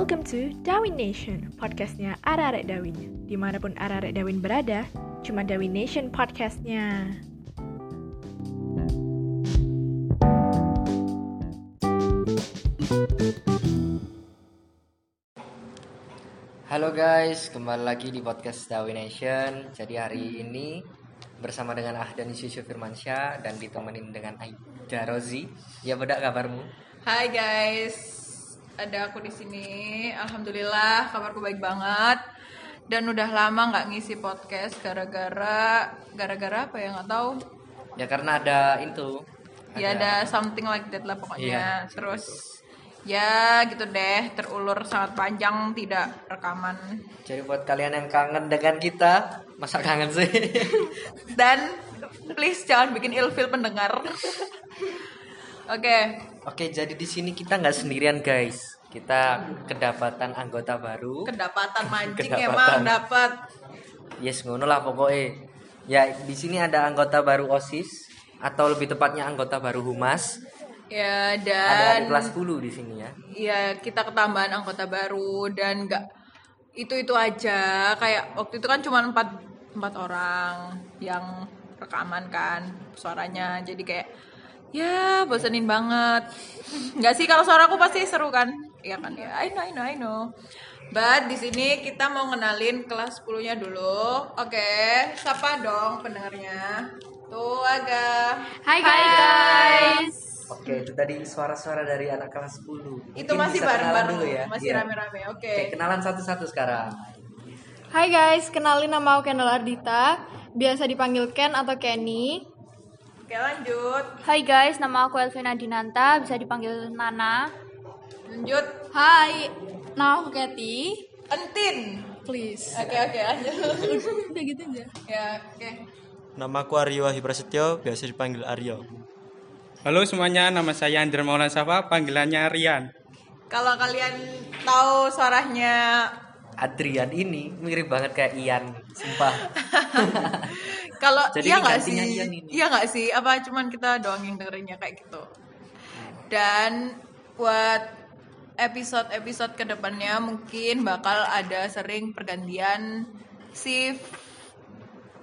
Welcome to Dawin Nation, podcastnya Ararek Dawin. Di mana pun Ararek Dawin berada, cuma Dawin Nation podcastnya. Halo guys, kembali lagi di podcast Dawi Nation. Jadi hari ini bersama dengan Ahdan Yusuf Firmansyah dan ditemenin dengan Aida Rozi. Ya beda kabarmu? Hai guys, ada aku di sini. Alhamdulillah kabarku baik banget. Dan udah lama nggak ngisi podcast gara-gara gara-gara apa ya nggak tahu. Ya karena ada itu. Ya ada something like that lah pokoknya. Iya. Terus ya gitu deh terulur sangat panjang tidak rekaman. Jadi buat kalian yang kangen dengan kita, masa kangen sih? Dan please jangan bikin ilfil pendengar. Oke, Oke, jadi di sini kita nggak sendirian guys. Kita kedapatan anggota baru. kedapatan mancing Kedapatan. emang dapat. Yes, ngono lah pokoknya. Ya, di sini ada anggota baru OSIS atau lebih tepatnya anggota baru Humas. Ya Ada dan di kelas 10 di sini ya. Iya, kita ketambahan anggota baru dan nggak itu itu aja. Kayak waktu itu kan cuma empat empat orang yang rekaman kan suaranya. Jadi kayak ya bosenin banget. Nggak sih kalau suaraku pasti seru kan? Iya kan ya. I know, I know, I know. But di sini kita mau ngenalin kelas 10-nya dulu. Oke, siapa dong pendengarnya? Tuh agak Hai guys. Oke, itu tadi suara-suara dari anak kelas 10. itu Mungkin masih bareng-bareng dulu ya. masih Iya. rame-rame. Oke. Oke, kenalan satu-satu sekarang. Hai guys, kenalin nama aku Kendall Ardita, biasa dipanggil Ken atau Kenny. Oke, lanjut. Hai guys, nama aku Elvina Dinanta, bisa dipanggil Nana. Lanjut. Hai, nama aku Kathy. Entin. Please. Oke oke lanjut. Udah gitu aja. ya oke. Namaku Aryo Wahyu Prasetyo, biasa dipanggil Aryo. Halo semuanya, nama saya Andra Maulana Safa, panggilannya Rian. Kalau kalian tahu suaranya, Adrian ini mirip banget kayak Ian, sumpah. kalau iya nggak sih? Iya nggak sih? Apa cuman kita doang yang dengerinnya kayak gitu? Dan buat episode-episode ke depannya mungkin bakal ada sering pergantian shift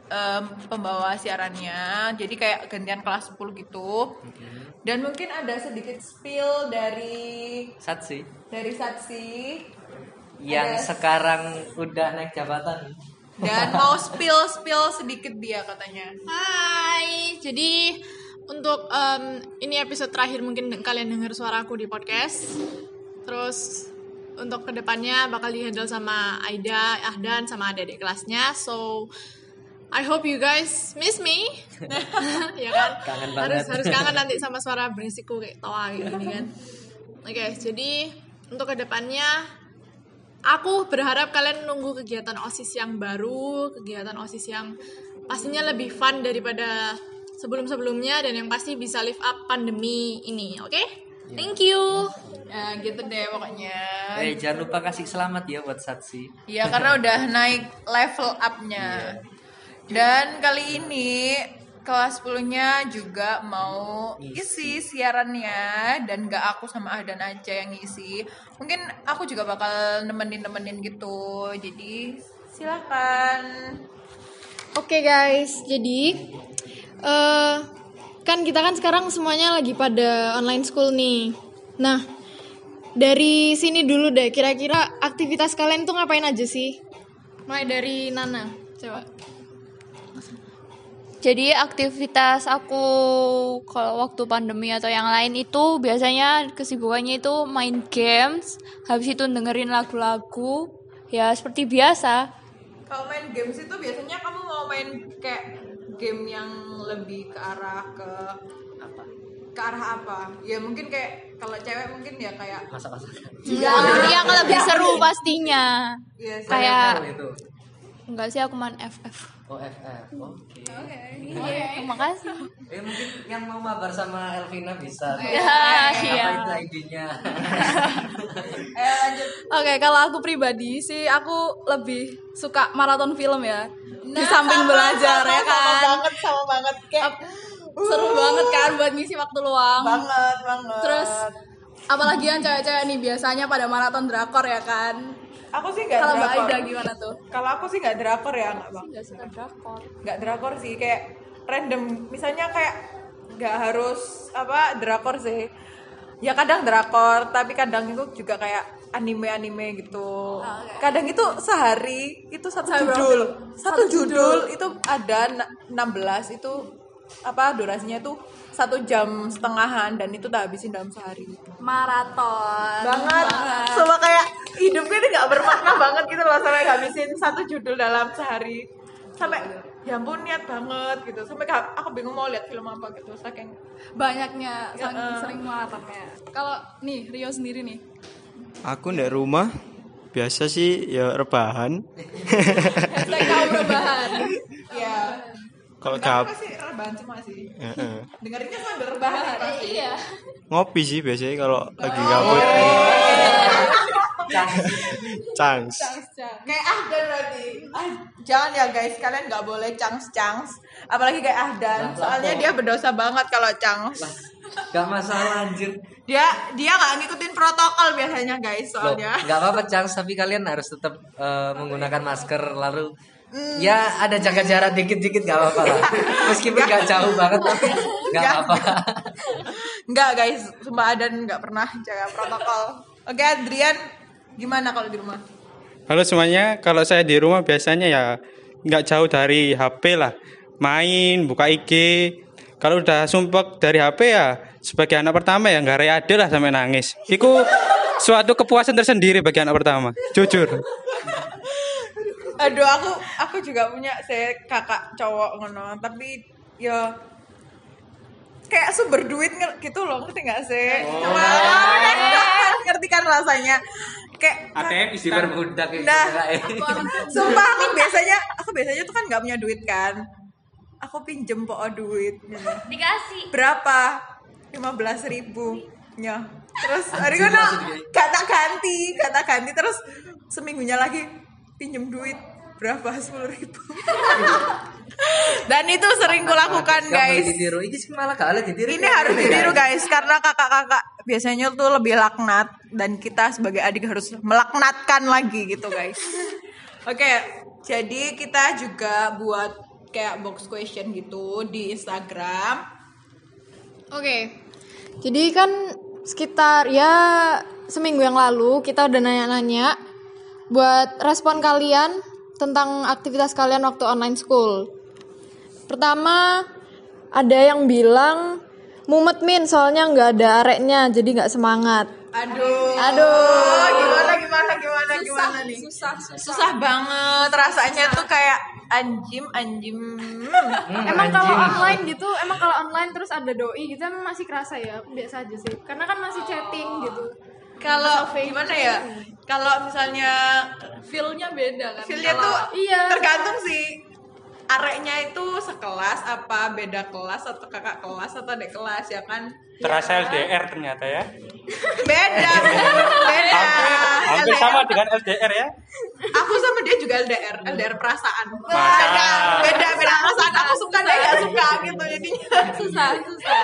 em, pembawa siarannya. Jadi kayak gantian kelas 10 gitu. Dan mungkin ada sedikit spill dari Satsi dari Satsi yang Ada- sekarang udah naik jabatan. Dan mau spill spill sedikit dia katanya. Hai, jadi untuk em, ini episode terakhir mungkin kalian dengar suaraku di podcast. Terus untuk ke depannya bakal dihandle sama Aida, Ahdan, sama adik-adik kelasnya. So I hope you guys miss me, ya kan? Kangen harus banget. harus kangen nanti sama suara berisikku kayak tawa kayak gini kan. Oke, jadi untuk ke depannya aku berharap kalian nunggu kegiatan osis yang baru, kegiatan osis yang pastinya lebih fun daripada sebelum-sebelumnya dan yang pasti bisa live up pandemi ini, oke? Thank you. Ya gitu deh pokoknya. Eh, jangan lupa kasih selamat ya buat Satsi. Iya karena udah naik level up-nya. Dan kali ini kelas 10-nya juga mau isi siarannya dan gak aku sama Ahdan aja yang ngisi. Mungkin aku juga bakal nemenin-nemenin gitu. Jadi silahkan. Oke guys, jadi eh kan kita kan sekarang semuanya lagi pada online school nih. Nah, dari sini dulu deh, kira-kira aktivitas kalian tuh ngapain aja sih? Mulai dari Nana, coba. Jadi aktivitas aku kalau waktu pandemi atau yang lain itu biasanya kesibukannya itu main games, habis itu dengerin lagu-lagu, ya seperti biasa. Kalau main games itu biasanya kamu mau main kayak game yang lebih ke arah ke apa? Ke arah apa? Ya mungkin kayak kalau cewek mungkin ya kayak Masak-masakan. Yang lebih seru pastinya. ya sih. Kayak enggak sih aku main FF. Oh, FF. Oke. Iya, terima kasih. Eh, mungkin yang mau mabar sama Elvina bisa. Ya, Apa iya. itu ID-nya? Eh lanjut. Oke, kalau aku pribadi sih aku lebih suka maraton film ya. di samping belajar ya Sama kan. banget, sama banget kayak Seru banget kan buat ngisi waktu luang. banget banget. Terus apalagi yang cewek-cewek nih biasanya pada maraton drakor ya kan Aku sih nggak kalau mbak. Aida gimana tuh Kalau aku sih nggak drakor ya nggak bang. Gak suka drakor. Nggak drakor sih kayak random. Misalnya kayak nggak harus apa drakor sih. Ya kadang drakor, tapi kadang itu juga kayak anime-anime gitu. Kadang itu sehari itu satu berapa judul. Satu, Satu judul, itu ada na- 16 itu apa durasinya tuh satu jam setengahan dan itu tak habisin dalam sehari. Maraton. Banget. Sama kayak hidupnya ini nggak bermakna banget gitu loh sampai ngabisin satu judul dalam sehari. Sampai ya ampun niat banget gitu. Sampai aku bingung mau lihat film apa gitu saking banyaknya saking Ya, eh. sering maratonnya. Kalau nih Rio sendiri nih. Aku di rumah biasa sih ya rebahan. hashtag rebahan Kalau aku pasti rebahan semua sih. Heeh. dengerinnya sambil rebahan ya, pasti. Iya. Ngopi sih biasanya kalau lagi gabut. Cangs. kayak ahdan berarti. Ah, jangan ya guys. Kalian nggak boleh cangs cangs apalagi kayak ahdan soalnya dia berdosa banget kalau cangs Gak masalah anjir. dia dia nggak ngikutin protokol biasanya guys Loh, soalnya. nggak apa-apa Changs, tapi kalian harus tetap eh, menggunakan masker lalu ya ada jaga jarak dikit-dikit nggak apa-apa lah. Meskipun nggak jauh banget tapi Nggak. apa-apa. Enggak guys, sumpah Adan nggak pernah jaga protokol. Oke Adrian, gimana kalau di rumah? Halo semuanya, kalau saya di rumah biasanya ya nggak jauh dari HP lah. Main, buka IG. Kalau udah sumpek dari HP ya sebagai anak pertama ya nggak reade lah sampai nangis. Itu suatu kepuasan tersendiri bagi anak pertama. Jujur. Aduh aku aku juga punya saya kakak cowok ngono, tapi ya kayak sumber duit gitu loh ngerti nggak sih? Cuma ngerti kan rasanya kayak ATM isi Diperbudak kayak Nah. gitu, Kak. Sumpah aku biasanya aku biasanya tuh kan nggak punya duit kan. Aku pinjem po duit. gitu. Dikasih. Berapa? lima belas ribu. Ya. Terus hari kan gak tak ganti, gak tak ganti terus seminggunya lagi pinjem duit berapa sepuluh ribu. Dan itu sering kulakukan guys. ditiru. Ini sih malah kalah ditiru. Ini harus ditiru guys karena kakak-kakak biasanya tuh lebih laknat dan kita sebagai adik harus melaknatkan lagi gitu guys. Oke, jadi kita juga buat kayak box question gitu di Instagram. Oke, jadi kan sekitar ya seminggu yang lalu kita udah nanya-nanya buat respon kalian tentang aktivitas kalian waktu online school. Pertama, ada yang bilang mumet min soalnya nggak ada areknya jadi nggak semangat. Aduh. Aduh. Gimana gimana gimana gimana nih? susah susah Susah banget rasanya tuh kayak anjim anjim. Hmm, emang kalau online gitu emang kalau online terus ada doi gitu emang masih kerasa ya biasa aja sih karena kan masih chatting gitu Kalau gimana ya? Kalau misalnya feel-nya beda kan? Feelnya Kalau- tuh iya. tergantung sih. Areknya itu sekelas apa beda kelas atau kakak kelas atau adik kelas ya kan? Terasa LDR ternyata ya. beda beda. Hampir sama dengan LDR ya. aku sama dia juga LDR LDR perasaan. Masa? beda beda perasaan. Aku suka dia gak suka gitu jadinya. Susah susah.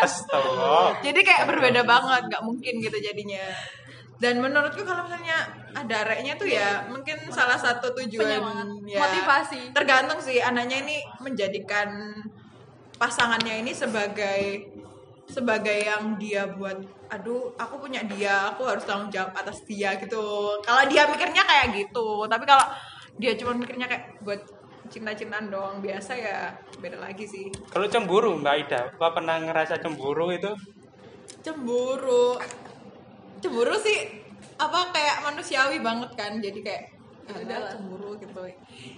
Jadi kayak berbeda banget nggak mungkin gitu jadinya dan menurutku kalau misalnya ada areknya tuh ya mungkin salah satu tujuan Penyemangat. ya, Motivasi. tergantung sih anaknya ini menjadikan pasangannya ini sebagai sebagai yang dia buat aduh aku punya dia aku harus tanggung jawab atas dia gitu kalau dia mikirnya kayak gitu tapi kalau dia cuma mikirnya kayak buat cinta-cintaan doang biasa ya beda lagi sih Kalau cemburu Mbak Ida, apa pernah ngerasa cemburu itu? cemburu cemburu sih apa kayak manusiawi banget kan jadi kayak ya udah cemburu gitu.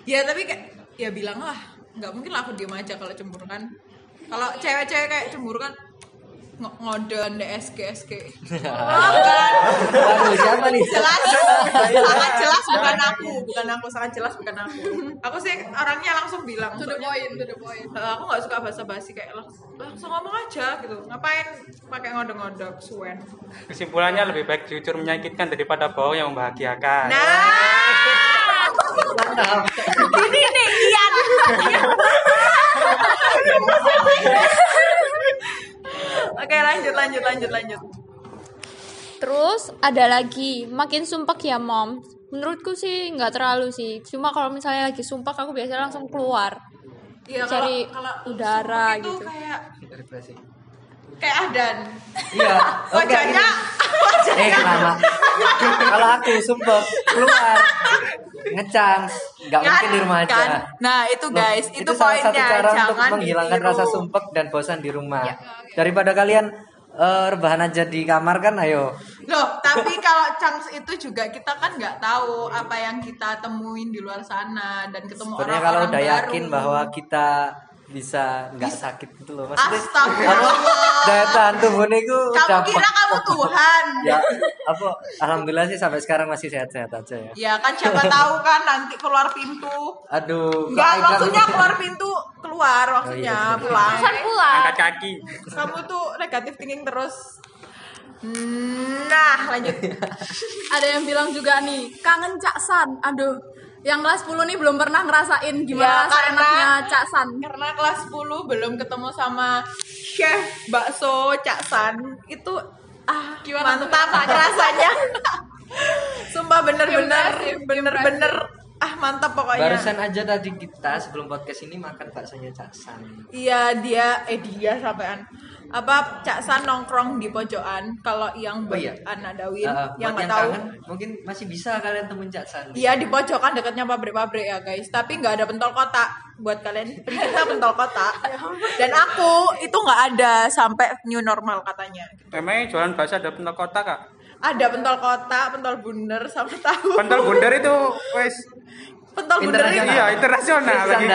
Ya tapi kayak ya bilang lah nggak mungkin lah aku diem aja kalau cemburu kan. Kalau cewek-cewek kayak cemburu kan ng- ngodon DSG SG Waduh, siapa nih? jelas. Sangat jelas bukan aku. Bukan aku sangat jelas bukan aku. Aku sih orangnya langsung bilang to the point to the point. Eh, aku nggak suka basa-basi kayak langsung, langsung ngomong aja gitu. Ngapain pakai ngodok-ngodok suwen Kesimpulannya lebih baik jujur menyakitkan daripada bohong yang membahagiakan. Nah, ini nih Ian. Oke lanjut lanjut lanjut lanjut. Terus ada lagi makin sumpek ya mom. Menurutku sih nggak terlalu sih. Cuma kalau misalnya lagi sumpek aku biasanya langsung keluar. Iya, Cari udara sumpah itu gitu. kayak Refreshing. kayak Adan. Iya. Wajahnya ini. Eh kenapa? Kalau aku sumpah keluar ngecang, nggak Kan, mungkin di rumah aja. kan? Nah, itu Loh, guys, itu, salah satu cara untuk Jangan menghilangkan ditiru. rasa sumpek dan bosan di rumah. Ya. Daripada kalian eh, rebahan aja di kamar kan, ayo. Loh, tapi kalau chunks itu juga kita kan nggak tahu apa yang kita temuin di luar sana dan ketemu Sebenarnya orang-orang kalau udah baru. yakin bahwa kita bisa nggak sakit gitu loh, maksudnya Astagfirullah. daya tahan tubuhnya itu kamu kira kamu Tuhan. ya apa alhamdulillah sih sampai sekarang masih sehat-sehat aja ya Ya kan siapa tahu kan nanti keluar pintu. aduh Aida- maksudnya keluar pintu keluar maksudnya Oh, iya, pulang. Pesan pulang. Angkat kaki. Kamu tuh negatif thinking terus. Nah, lanjut. Ada yang bilang juga nih, kangen Cak San. Aduh, yang kelas 10 nih belum pernah ngerasain Ya, gimana rasa karena- enaknya Cak San. Karena kelas 10 belum ketemu sama chef bakso Cak San. Itu ah mantap rasanya. Sumpah bener-bener bener-bener ah mantap pokoknya. barusan aja tadi kita sebelum podcast ini makan baksonya caksan Iya dia eh dia sampean apa Cak San nongkrong di pojokan? Kalau yang Oh, iya. anak Dawin Eh, yang nggak tahu. kangen, mungkin masih bisa kalian temuin caksan Iya di pojokan dekatnya pabrik-pabrik ya guys. Tapi nggak ada pentol kotak buat kalian. Pencinta pentol kotak dan aku itu nggak ada sampai new normal katanya. Emangnya jualan bakso ada pentol kotak kak? ada pentol kotak pentol bundar sama tahu. Pentol bundar itu wes pentol Internasional. iya internasional lagi.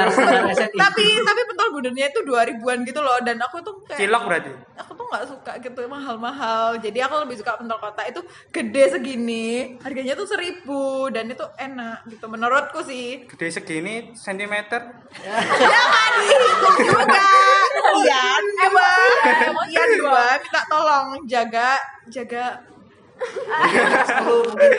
SNI tapi tapi pentol bundarnya itu dua ribuan gitu loh dan aku tuh kayak Cilok berarti. aku tuh nggak suka gitu mahal-mahal jadi aku lebih suka pentol kotak itu gede segini harganya tuh seribu dan itu enak gitu menurutku sih Gede segini sentimeter. ya dihitung juga Ian dua Ian dua minta tolong jaga jaga Sepuluh mungkin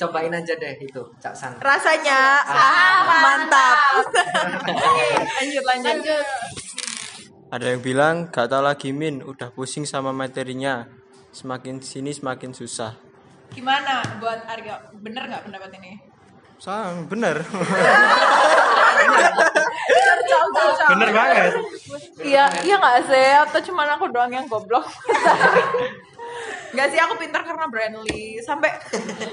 cobain aja deh itu caksan rasanya ah, mantap Oke, lanjut lanjut Ada yang bilang gak tau lagi Min, udah pusing sama materinya. Semakin sini semakin susah. gimana buat Aryo bener nggak pendapat ini Sama, bener. bener banget. Iya, iya nggak sih? Atau cuma aku doang yang goblok? Gak sih, aku pintar karena Brandly. Sampai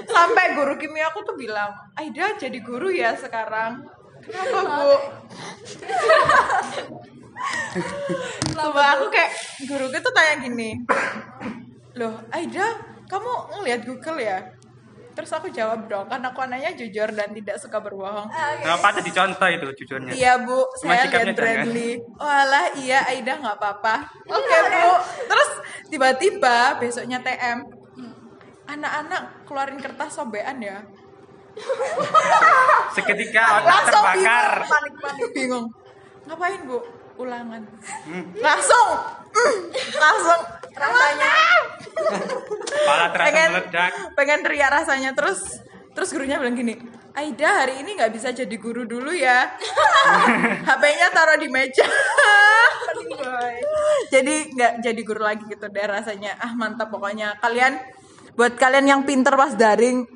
sampai guru kimia aku tuh bilang, Aida jadi guru ya sekarang. Kenapa bu? Coba aku kayak guru tuh tanya gini, loh Aida, kamu ngeliat Google ya? Terus aku jawab dong, kan aku anaknya jujur dan tidak suka berbohong. Kenapa jadi contoh itu jujurnya? Iya bu, Cuma saya lihat Bradley. Walah iya Aida nggak apa-apa. Oke bu. Terus tiba-tiba besoknya TM, anak-anak keluarin kertas sobean ya. Seketika otak Langsung terbakar. bingung, panik-panik bingung. Ngapain bu? Ulangan. Langsung, mm, langsung rasanya terasa pengen meledak. pengen teriak rasanya terus terus gurunya bilang gini Aida hari ini nggak bisa jadi guru dulu ya. HP-nya taruh di meja. Jadi nggak jadi guru lagi gitu deh rasanya. Ah mantap pokoknya. Kalian buat kalian yang pinter pas daring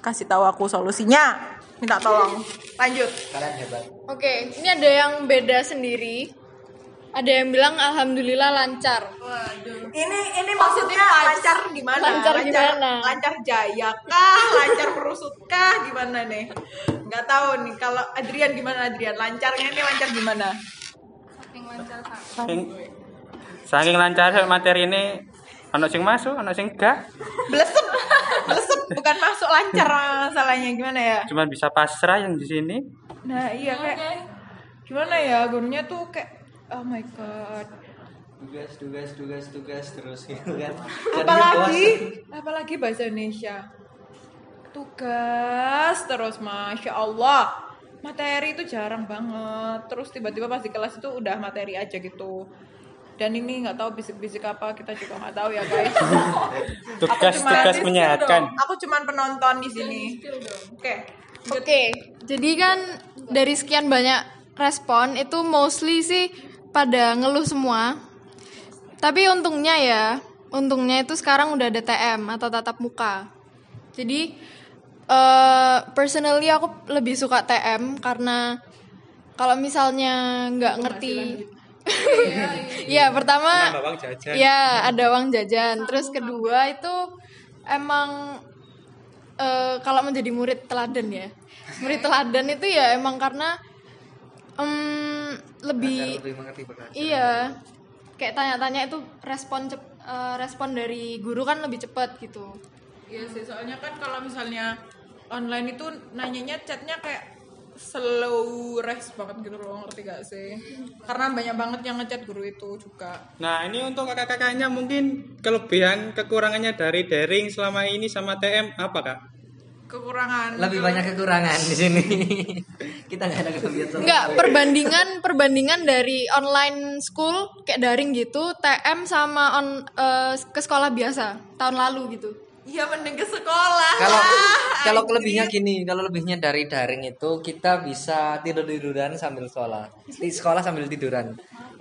kasih tahu aku solusinya. Minta tolong. Lanjut. Kalian hebat. Oke, ini ada yang beda sendiri. Ada yang bilang alhamdulillah lancar. ini ini maksudnya lancar gimana? Lancar gimana? lancar jaya kah? Lancar perusut kah gimana nih? Nggak tahu nih kalau Adrian gimana Adrian? Lancarnya ini lancar gimana? Saking, saking lancar materi ini ono sing masuk, ono sing enggak. blesep blesep bukan masuk lancar masalahnya. Gimana ya? Cuman bisa pasrah yang di sini. nah iya kayak gimana ya? Gurunya tuh kayak oh my god. Tugas tugas tugas tugas terus gitu kan. Apalagi apalagi bahasa Indonesia. Tugas terus masya Allah. Materi itu jarang banget. Terus tiba-tiba pas di kelas itu udah materi aja gitu. Dan ini nggak tahu bisik-bisik apa kita juga nggak tahu ya guys. Tugas-tugas Aku cuman- menyehatkan. aku cuman penonton di sini. Oke. Oke, jadi kan dari sekian banyak respon itu mostly sih pada ngeluh semua. Tapi untungnya ya untungnya itu sekarang udah ada TM atau tatap muka. Jadi eh personally aku lebih suka TM karena kalau misalnya nggak ngerti Iya, pertama Nambah uang jajan. ya ada uang jajan. Terus kedua itu emang eh, kalau menjadi murid teladan ya. Murid teladan itu ya emang karena em, lebih lebih mengerti. Iya, kayak tanya-tanya itu respon cep- eh, respon dari guru kan lebih cepat gitu. Iya sih, soalnya kan kalau misalnya online itu nanyanya chatnya kayak slow res banget gitu loh, ngerti gak sih? Karena banyak banget yang ngechat guru itu juga. Nah ini untuk kakak-kakaknya mungkin kelebihan kekurangannya dari daring selama ini sama TM apa kak? Kekurangan Lebih banyak kekurangan di sini. Kita nggak ada kelebihan sama Enggak, sekali. perbandingan perbandingan dari online school kayak daring gitu, TM sama on eh, ke sekolah biasa tahun lalu gitu. Iya mending ke sekolah. Kalau Ah, kalau kelebihnya gini, kalau lebihnya dari daring itu kita bisa tidur tiduran sambil sekolah. Di sekolah sambil tiduran.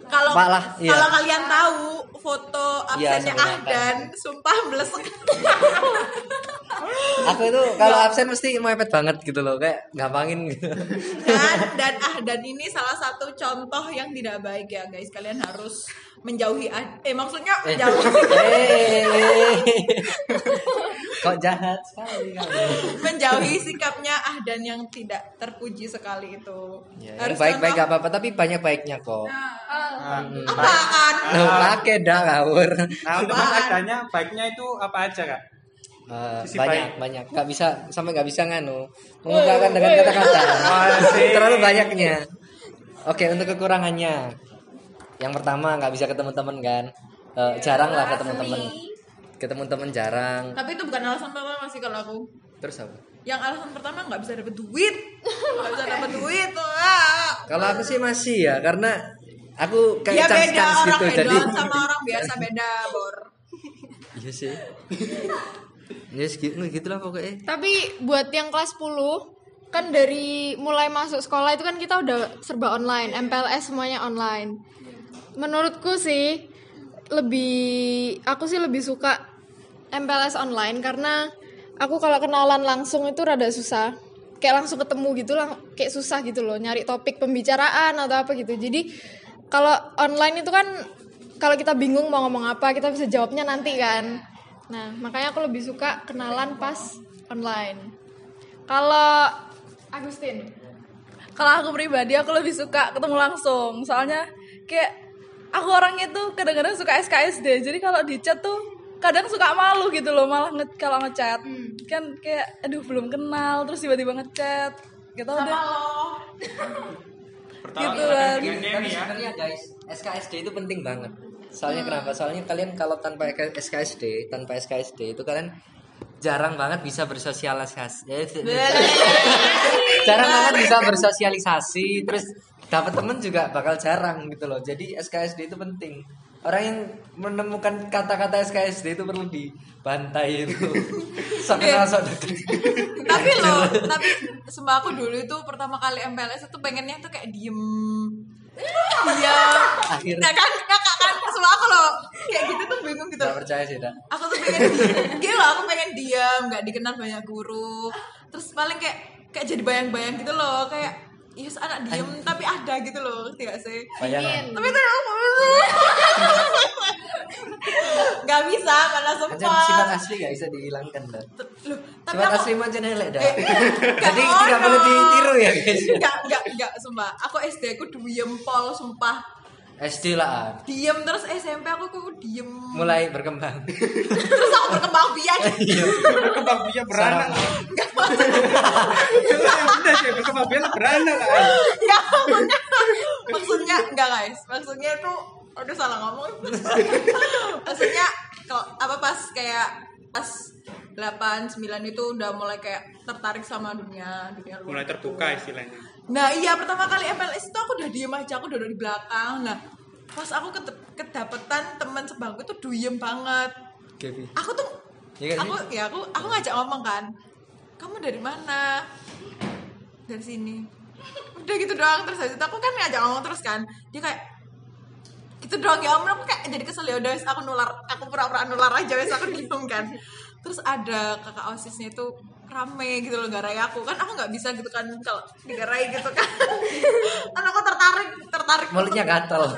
kalau Malah, iya. kalau kalian tahu foto Iya, absennya sambil Ahdan, sumpah blesek. Aku itu kalau absen mesti mepet banget gitu loh, kayak gampangin gitu. dan dan Ahdan ini salah satu contoh yang tidak baik ya guys. Kalian harus menjauhi Ah- eh maksudnya Eh, menjauhi. Eh, Kok jahat sekali kamu. menjauhi sikapnya Ahdan yang tidak terpuji sekali itu. Ya, harus baik-baik contoh- gak apa-apa, tapi banyak baiknya kok. apaan? Loh, pakai dah ngawur. Nah untuk adanya baiknya itu apa aja kak? Eh, Sisi banyak baik. banyak. Nggak bisa sampai nggak bisa nganu. Mengungkapkan dengan kata-kata. Terlalu banyaknya. Oke untuk kekurangannya yang pertama nggak bisa ketemu temen kan Eh, jarang lah ketemu temen ketemu temen jarang Tapi itu bukan alasan pertama sih kalau aku. terus apa Yang alasan pertama nggak bisa dapet duit, nggak bisa dapet duit tuh. Ah. kalau aku sih masih ya karena aku Ya kayak beda chance-chance orang gitu jadi sama orang biasa beda bor. iya sih ya segitu gitulah pokoknya Tapi buat yang kelas 10 kan dari mulai masuk sekolah itu kan kita udah serba online, MPLS semuanya online. Menurutku sih lebih aku sih lebih suka MPLS online karena aku kalau kenalan langsung itu rada susah. Kayak langsung ketemu gitu lah, kayak susah gitu loh nyari topik pembicaraan atau apa gitu. Jadi kalau online itu kan kalau kita bingung mau ngomong apa, kita bisa jawabnya nanti kan. Nah, makanya aku lebih suka kenalan pas online. Kalau Agustin, Kalau aku pribadi aku lebih suka ketemu langsung. Soalnya kayak aku orangnya tuh kadang-kadang suka SKSD. Jadi kalau di chat tuh kadang suka malu gitu loh malah nge kalau ngechat. Kan kayak aduh belum kenal terus tiba-tiba ngechat. Gitu udah. Pertama Gitu kan. Tapi ya. sebenarnya guys, SKSD itu penting banget. Soalnya kenapa? Soalnya kalian kalau tanpa SKSD, tanpa SKSD itu kalian jarang banget bisa bersosialisasi. Jarang banget bisa bersosialisasi, terus dapat temen juga bakal jarang gitu loh. Jadi SKSD itu penting. Orang yang menemukan kata-kata SKSD itu perlu dibantai itu. Sok kenal sok deket. tapi lo, tapi sumpah aku dulu itu pertama kali MPLS itu pengennya tuh kayak diem diam Akhirnya. nah kan kakak kan sumpah aku loh kayak gitu tuh bingung gitu Gak percaya sih, dah. aku tuh pengen gila aku pengen diam nggak dikenal banyak guru terus paling kayak kayak jadi bayang-bayang gitu loh kayak Yes, anak diem tapi ada gitu loh, ngerti gak sih? Bayangan. Tapi itu aku Gak bisa, karena sempat sifat asli gak bisa dihilangkan dah. Loh, tapi Sifat aku asli macam nelek dah. Eh, Jadi gak tidak boleh ditiru ya guys. Enggak, enggak, enggak, sumpah. Aku SD aku diem pol, sumpah. SD lah. Diem terus SMP aku kok diem. Mulai berkembang. Terus aku berkembang biak. Iya. Berkembang biak beranak. Udah sih berkembang biak beranak lah. Enggak, maksudnya, maksudnya enggak guys. Maksudnya itu aduh salah ngomong. maksudnya kalau apa pas kayak pas 8 9 itu udah mulai kayak tertarik sama dunia dunia luar. Mulai terbuka istilahnya. Nah iya pertama kali MPLS itu aku udah diem aja, aku udah di belakang. Nah pas aku kedapetan teman sebangku itu diem banget. Gaby. Aku tuh, Iya nggak aku ya aku aku ngajak ngomong kan. Kamu dari mana? Dari sini. Udah gitu doang terus itu aku kan ngajak ngomong terus kan. Dia kayak gitu doang ya ampun aku kayak jadi kesel ya udah aku nular aku pura-pura nular aja wes aku diem kan terus ada kakak osisnya itu rame gitu loh garai aku. Kan aku nggak bisa gitu kan kalau digarai gitu kan. Kan aku tertarik tertarik. Mulutnya gatel.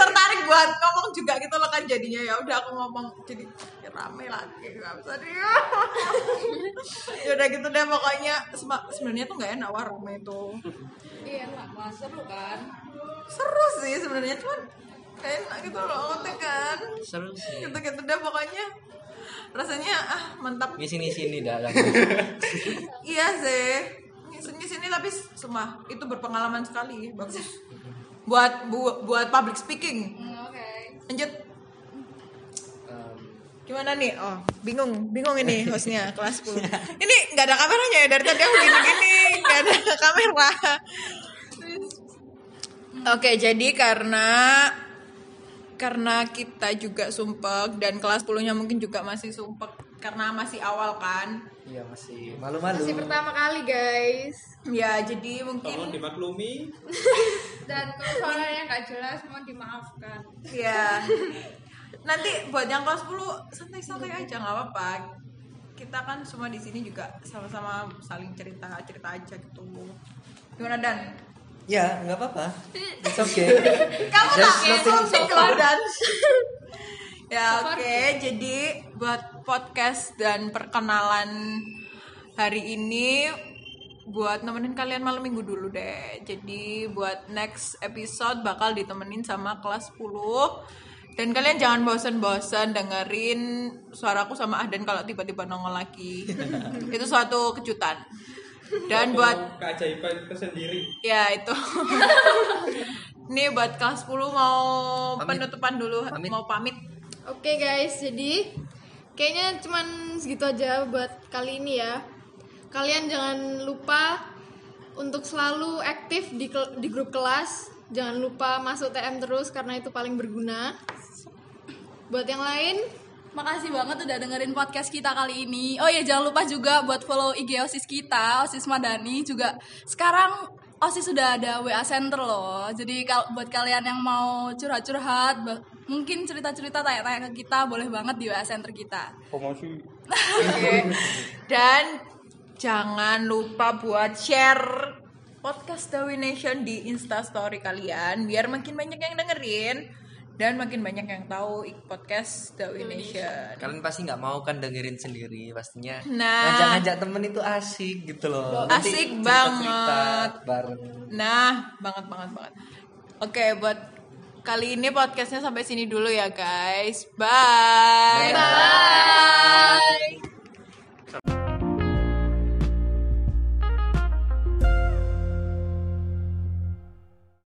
Tertarik buat ngomong juga gitu loh kan jadinya ya udah aku ngomong jadi ya rame lagi nggak bisa dia ya udah gitu deh pokoknya sebenarnya tuh nggak enak rame itu Iya, enak mas seru kan? seru sih sebenarnya cuman enak gitu loh ngerti kan? Seru sih. Gitu gitu deh pokoknya rasanya ah mantap. Di sini sini dah lah iya sih sini sini tapi semua itu berpengalaman sekali bagus. Buat bu- buat public speaking. Oke. lanjut. Gimana nih? Oh, bingung, bingung ini hostnya kelas 10. Ini nggak ada kameranya ya dari tadi aku gini-gini, nggak ada kamera. Oke, jadi karena karena kita juga sumpek dan kelas 10-nya mungkin juga masih sumpek karena masih awal kan. iya masih malu-malu Masih pertama kali guys. Ya, jadi mungkin Tolong dimaklumi. Dan kalau suaranya nggak jelas mohon dimaafkan. ya nanti buat yang kelas 10 santai-santai aja nggak apa-apa. Kita kan semua di sini juga sama-sama saling cerita-cerita aja gitu. Gimana Dan? Ya nggak apa-apa. It's okay. Kamu There's nothing- keluar dan ya oke. Jadi buat podcast dan perkenalan hari ini buat nemenin kalian malam minggu dulu deh. Jadi buat next episode bakal ditemenin sama kelas 10 dan kalian jangan bosan-bosan dengerin suaraku sama Ahdan kalau tiba-tiba nongol lagi. Itu suatu kejutan dan buat keajaiban tersendiri. Ya itu. Nih buat kelas 10 mau Pamit. penutupan dulu, Pamit. mau pamit. Oke guys, jadi kayaknya cuman segitu aja buat kali ini ya. Kalian jangan lupa untuk selalu aktif di di grup kelas. Jangan lupa masuk TM terus karena itu paling berguna. Buat yang lain, Makasih banget udah dengerin podcast kita kali ini. Oh ya jangan lupa juga buat follow IG OSIS kita, OSIS Madani juga. Sekarang OSIS sudah ada WA Center loh. Jadi kalau buat kalian yang mau curhat-curhat, mungkin cerita-cerita tanya-tanya ke kita boleh banget di WA Center kita. Promosi. Oke. Dan jangan lupa buat share podcast Dawi Nation di Insta Story kalian biar makin banyak yang dengerin dan makin banyak yang tahu ik- podcast Dawi Nation. kalian pasti nggak mau kan dengerin sendiri pastinya Nah. ngajak-ngajak temen itu asik gitu loh Nanti Asik cerita-cerita banget. bareng Nah, banget banget banget. Oke, buat kali ini podcastnya sampai sini dulu ya guys. Bye. Bye. Bye.